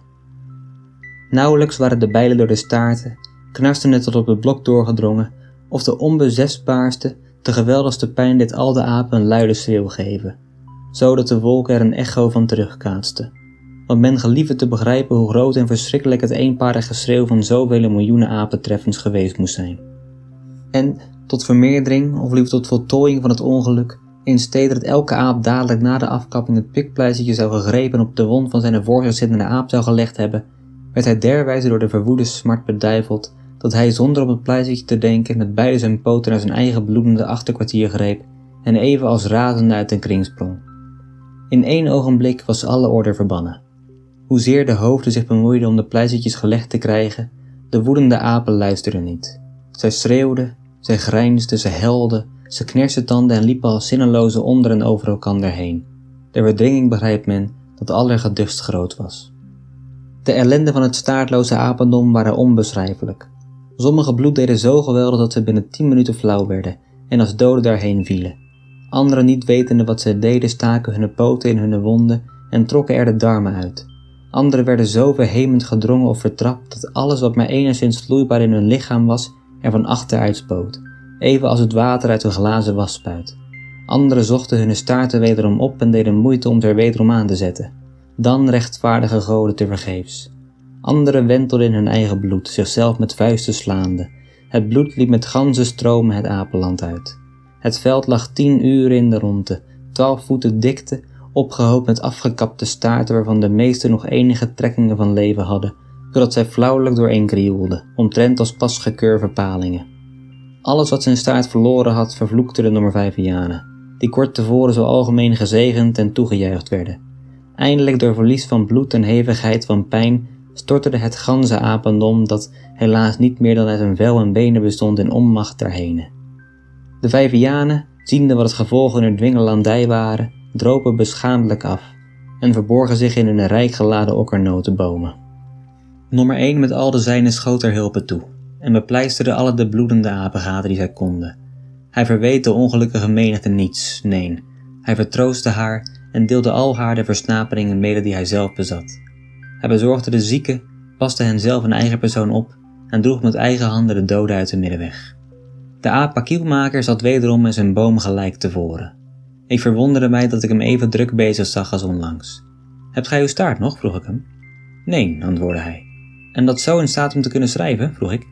Nauwelijks waren de bijlen door de staarten, knarsten het tot op het blok doorgedrongen, of de onbezesbaarste, de geweldigste pijn dit al de apen een luide schreeuw geven, zodat de wolken er een echo van terugkaatsten. Want men geliefde te begrijpen hoe groot en verschrikkelijk het eenparige schreeuw van zoveel miljoenen apentreffens geweest moest zijn. En tot vermeerdering, of liever tot voltooiing van het ongeluk, in stede dat elke aap dadelijk na de afkapping het pikpleistje zou gegrepen op de wond van zijn voor zich zittende aap zou gelegd hebben, werd hij derwijze door de verwoede smart beduiveld dat hij zonder op het pleistertje te denken met beide zijn poten naar zijn eigen bloedende achterkwartier greep en even als razende uit een kring sprong. In één ogenblik was alle orde verbannen. Hoezeer de hoofden zich bemoeiden om de pleistertjes gelegd te krijgen, de woedende apen luisterden niet. Zij schreeuwden, zij grijnsden, zij helden, ze knersten tanden en liepen als zinneloze onder en over elkander heen. De verdringing begrijpt men dat allergeduchtst groot was. De ellende van het staartloze apendom waren onbeschrijfelijk. Sommige bloed deden zo geweldig dat ze binnen tien minuten flauw werden en als doden daarheen vielen. Anderen niet wetende wat ze deden staken hun poten in hun wonden en trokken er de darmen uit. Anderen werden zo verhemend gedrongen of vertrapt dat alles wat maar enigszins vloeibaar in hun lichaam was er van achteruit spoot, even als het water uit een glazen wasspuit. Anderen zochten hun staarten wederom op en deden moeite om ze er wederom aan te zetten. Dan rechtvaardige goden te vergeefs. Anderen wentelden in hun eigen bloed, zichzelf met vuisten slaande. Het bloed liep met ganzen stromen het apenland uit. Het veld lag tien uren in de ronde, twaalf voeten dikte, opgehoopt met afgekapte staarten waarvan de meeste nog enige trekkingen van leven hadden, zodat zij flauwelijk dooreenkrioelden, omtrent als pasgekeurde verpalingen. Alles wat zijn staart verloren had, vervloekte de Norvijvianen, die kort tevoren zo algemeen gezegend en toegejuicht werden. Eindelijk door verlies van bloed en hevigheid van pijn stortte het ganse apendom dat helaas niet meer dan uit een vel en benen bestond in onmacht daarheen. De Vijvianen, ziende wat het gevolg hun dwingelandij waren, dropen beschaamdelijk af en verborgen zich in hun rijk geladen okkernotenbomen. Nummer 1 met al de zijnen schoot er hulpen toe en bepleisterde alle de bloedende apengaten die zij konden. Hij verweet de ongelukkige menigte niets, nee, hij vertroostte haar en deelde al haar de versnaperingen mede die hij zelf bezat. Hij bezorgde de zieken, paste hen zelf een eigen persoon op en droeg met eigen handen de doden uit de middenweg. De apakielmaker zat wederom in zijn boom gelijk tevoren. Ik verwonderde mij dat ik hem even druk bezig zag als onlangs. Hebt gij uw staart nog? vroeg ik hem. Nee, antwoordde hij. En dat zo in staat om te kunnen schrijven? vroeg ik.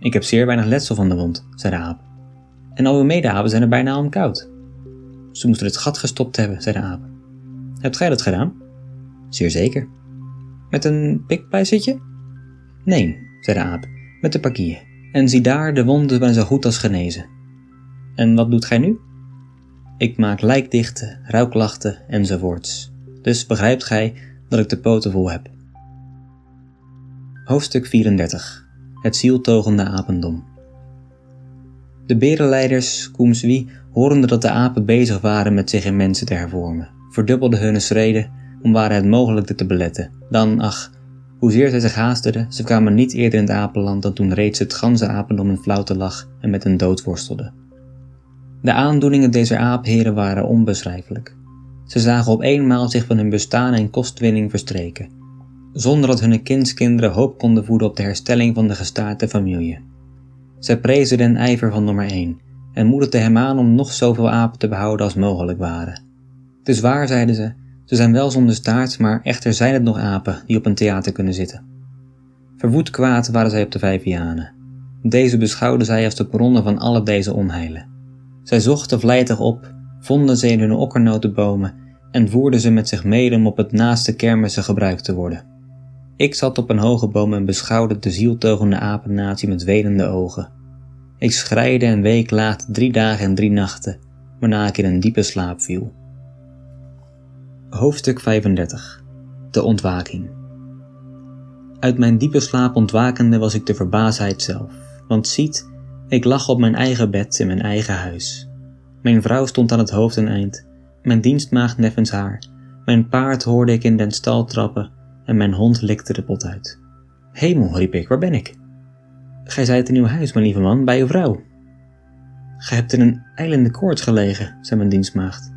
Ik heb zeer weinig letsel van de wond, zei de aap. En al uw medeapen zijn er bijna om koud. Ze moesten het gat gestopt hebben, zei de aap. Hebt gij dat gedaan? Zeer zeker. Met een pikpleistertje? Nee, zei de aap, met de pakier. En zie daar, de wonden zijn zo goed als genezen. En wat doet gij nu? Ik maak lijkdichten, ruiklachten enzovoorts. Dus begrijpt gij dat ik de poten vol heb. Hoofdstuk 34 Het zieltogende apendom De berenleiders, Koemswie, horende dat de apen bezig waren met zich in mensen te hervormen, verdubbelden hun schreden om waren het mogelijk dit te beletten. Dan, ach, hoezeer zij zich haasterden, ze kwamen niet eerder in het apenland dan toen reeds het ganse apendom in flauwte lag en met een dood worstelde. De aandoeningen deze aapheren waren onbeschrijfelijk. Ze zagen op eenmaal zich van hun bestaan en kostwinning verstreken, zonder dat hun kindskinderen hoop konden voeden op de herstelling van de gestaarte familie. Zij prezen den ijver van nummer 1 en moedigden hem aan om nog zoveel apen te behouden als mogelijk waren. Het is waar, zeiden ze, Ze zijn wel zonder staart, maar echter zijn het nog apen die op een theater kunnen zitten. Verwoed kwaad waren zij op de Vijvianen. Deze beschouwden zij als de bronnen van alle deze onheilen. Zij zochten vlijtig op, vonden ze in hun okkernotenbomen en voerden ze met zich mede om op het naaste kermissen gebruikt te worden. Ik zat op een hoge boom en beschouwde de zieltogende apennatie met welende ogen. Ik schreide en week laat drie dagen en drie nachten, waarna ik in een diepe slaap viel. Hoofdstuk 35 De ontwaking Uit mijn diepe slaap ontwakende was ik de verbaasheid zelf, want ziet, ik lag op mijn eigen bed in mijn eigen huis. Mijn vrouw stond aan het hoofdeneind, mijn dienstmaagd neffens haar, mijn paard hoorde ik in den stal trappen en mijn hond likte de pot uit. Hemel, riep ik, waar ben ik? Gij zijt in uw huis, mijn lieve man, bij uw vrouw. Gij hebt in een eilende koorts gelegen, zei mijn dienstmaagd.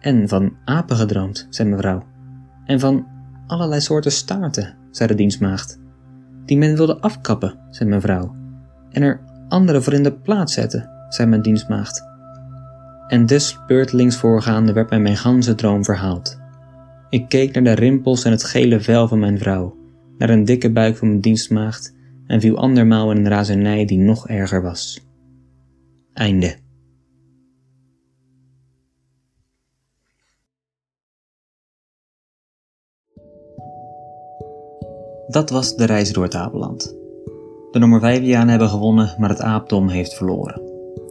En van apen gedroomd, zei mijn vrouw. En van allerlei soorten staarten, zei de dienstmaagd. Die men wilde afkappen, zei mijn vrouw. En er andere voor in de plaats zetten, zei mijn dienstmaagd. En dus beurtelings voorgaande werd mij mijn ganse droom verhaald. Ik keek naar de rimpels en het gele vel van mijn vrouw, naar een dikke buik van mijn dienstmaagd en viel andermaal in een razernij die nog erger was. Einde. Dat was de reis door het apenland. De nummer 5 hebben gewonnen, maar het aapdom heeft verloren.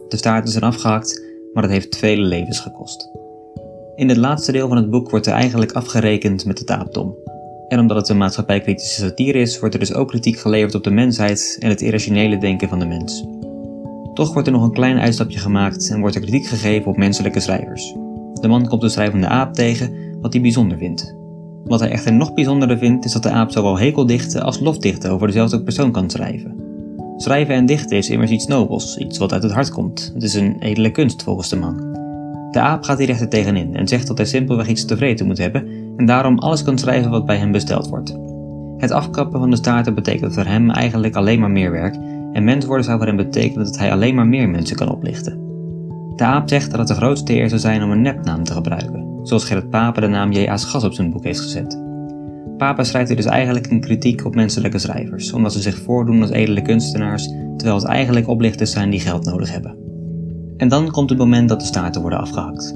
De staart is er afgehakt, maar het heeft vele levens gekost. In het laatste deel van het boek wordt er eigenlijk afgerekend met het aapdom. En omdat het een maatschappijkritische satire is, wordt er dus ook kritiek geleverd op de mensheid en het irrationele denken van de mens. Toch wordt er nog een klein uitstapje gemaakt en wordt er kritiek gegeven op menselijke schrijvers. De man komt de schrijvende aap tegen, wat hij bijzonder vindt. Wat hij echter nog bijzonderder vindt, is dat de aap zowel hekeldichten als lofdichten over dezelfde persoon kan schrijven. Schrijven en dichten is immers iets nobels, iets wat uit het hart komt. Het is een edele kunst volgens de man. De aap gaat hier echter tegenin en zegt dat hij simpelweg iets tevreden moet hebben en daarom alles kan schrijven wat bij hem besteld wordt. Het afkappen van de staarten betekent voor hem eigenlijk alleen maar meer werk en mens worden zou voor hem betekenen dat hij alleen maar meer mensen kan oplichten. De aap zegt dat het de grootste eer zou zijn om een nepnaam te gebruiken, zoals Gerrit Pape de naam J.A.'s Gas op zijn boek heeft gezet. Pape schrijft hier dus eigenlijk een kritiek op menselijke schrijvers, omdat ze zich voordoen als edele kunstenaars, terwijl het eigenlijk oplichters zijn die geld nodig hebben. En dan komt het moment dat de staarten worden afgehakt.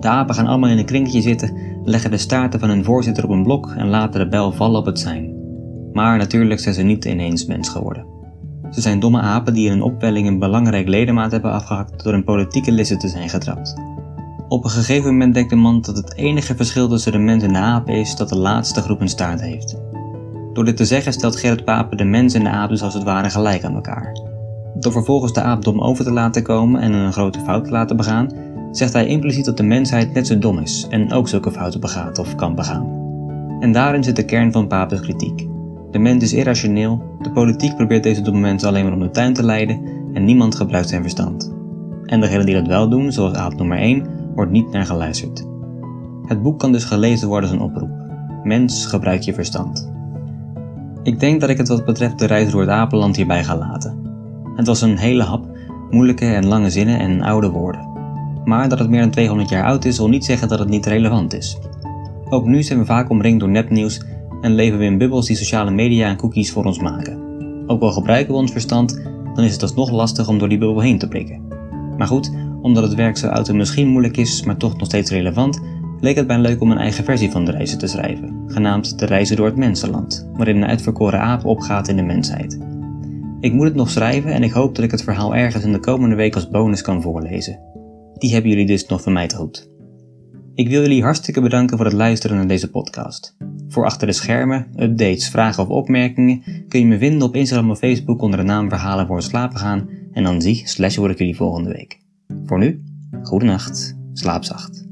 De apen gaan allemaal in een kringetje zitten, leggen de staarten van hun voorzitter op een blok en laten de bel vallen op het zijn. Maar natuurlijk zijn ze niet ineens mens geworden. Ze zijn domme apen die in een opwelling een belangrijk ledemaat hebben afgehakt door een politieke lisse te zijn getrapt. Op een gegeven moment denkt de man dat het enige verschil tussen de mens en de aap is dat de laatste groep een staart heeft. Door dit te zeggen stelt Gerrit Pape de mens en de aap dus als het ware gelijk aan elkaar. Door vervolgens de aap dom over te laten komen en een grote fout te laten begaan, zegt hij impliciet dat de mensheid net zo dom is en ook zulke fouten begaat of kan begaan. En daarin zit de kern van Papes kritiek. De mens is irrationeel, de politiek probeert deze domme mensen alleen maar om de tuin te leiden en niemand gebruikt zijn verstand. En degenen die dat wel doen, zoals aap nummer 1, wordt niet naar geluisterd. Het boek kan dus gelezen worden als een oproep. Mens, gebruik je verstand. Ik denk dat ik het wat betreft de reis door het apenland hierbij ga laten. Het was een hele hap, moeilijke en lange zinnen en oude woorden. Maar dat het meer dan 200 jaar oud is, wil niet zeggen dat het niet relevant is. Ook nu zijn we vaak omringd door nepnieuws en leven we in bubbels die sociale media en cookies voor ons maken. Ook al gebruiken we ons verstand, dan is het alsnog lastig om door die bubbel heen te prikken. Maar goed, omdat het werk zo oud en misschien moeilijk is, maar toch nog steeds relevant, leek het mij leuk om een eigen versie van de reizen te schrijven, genaamd De Reizen door het Mensenland, waarin een uitverkoren aap opgaat in de mensheid. Ik moet het nog schrijven en ik hoop dat ik het verhaal ergens in de komende week als bonus kan voorlezen. Die hebben jullie dus nog van mij te goed. Ik wil jullie hartstikke bedanken voor het luisteren naar deze podcast. Voor achter de schermen, updates, vragen of opmerkingen kun je me vinden op Instagram of Facebook onder de naam Verhalen voor het slapen gaan en dan zie slash hoor ik jullie volgende week. Voor nu, goede nacht, slaap zacht.